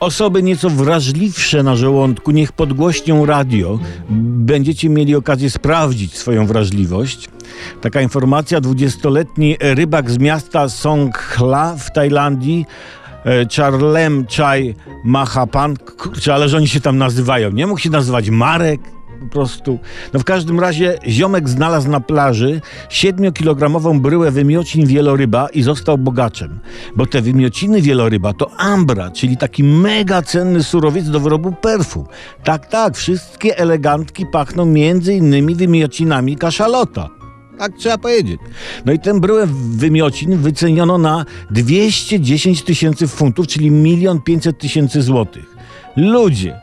Osoby nieco wrażliwsze na żołądku niech podgłośnią radio. Będziecie mieli okazję sprawdzić swoją wrażliwość. Taka informacja, 20-letni rybak z miasta Songkhla w Tajlandii e, Charlem Chai Mahapan, kurczę, ale że oni się tam nazywają, nie mógł się nazywać Marek, po prostu. No w każdym razie ziomek znalazł na plaży 7-kilogramową bryłę wymiocin wieloryba i został bogaczem. Bo te wymiociny wieloryba to ambra, czyli taki mega cenny surowiec do wyrobu perfum. Tak, tak, wszystkie elegantki pachną między innymi wymiocinami kaszalota. Tak trzeba powiedzieć. No i tę bryłę wymiocin wyceniono na 210 tysięcy funtów, czyli milion 500 tysięcy złotych. Ludzie,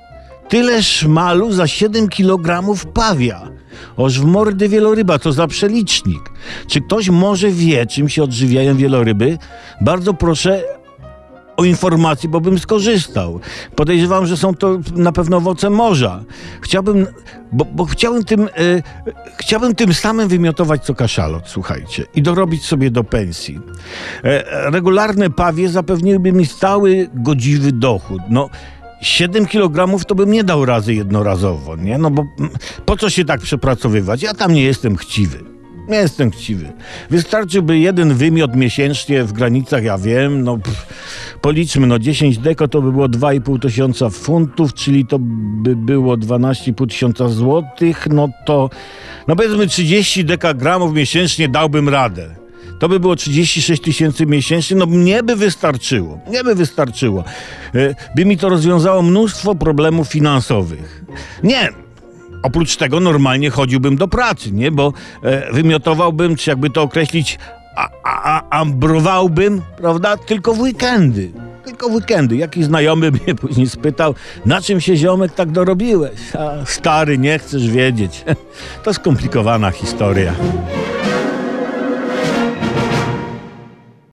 tyle szmalu za 7 kilogramów pawia. Oż w mordy wieloryba, to za przelicznik. Czy ktoś może wie, czym się odżywiają wieloryby? Bardzo proszę o informację, bo bym skorzystał. Podejrzewam, że są to na pewno owoce morza. Chciałbym, bo, bo chciałbym tym, e, chciałbym tym samym wymiotować co kaszalot, słuchajcie, i dorobić sobie do pensji. E, regularne pawie zapewniłyby mi stały, godziwy dochód. No, 7 kg to bym nie dał razy jednorazowo, nie? No bo po co się tak przepracowywać? Ja tam nie jestem chciwy. Nie jestem chciwy. Wystarczyłby jeden wymiot miesięcznie w granicach, ja wiem, no pff, policzmy, no 10 deko to by było 2,5 tysiąca funtów, czyli to by było 12,5 tysiąca złotych, no to, no powiedzmy 30 dekagramów miesięcznie dałbym radę. To by było 36 tysięcy miesięcznie, no mnie by wystarczyło, mnie by wystarczyło. E, By mi to rozwiązało mnóstwo problemów finansowych. Nie, Oprócz tego normalnie chodziłbym do pracy, nie? Bo e, wymiotowałbym, czy jakby to określić, a, a, a, ambrowałbym, prawda? Tylko w weekendy. Tylko w weekendy. Jakiś znajomy mnie później spytał, na czym się ziomek tak dorobiłeś? A, stary, nie chcesz wiedzieć. To skomplikowana historia.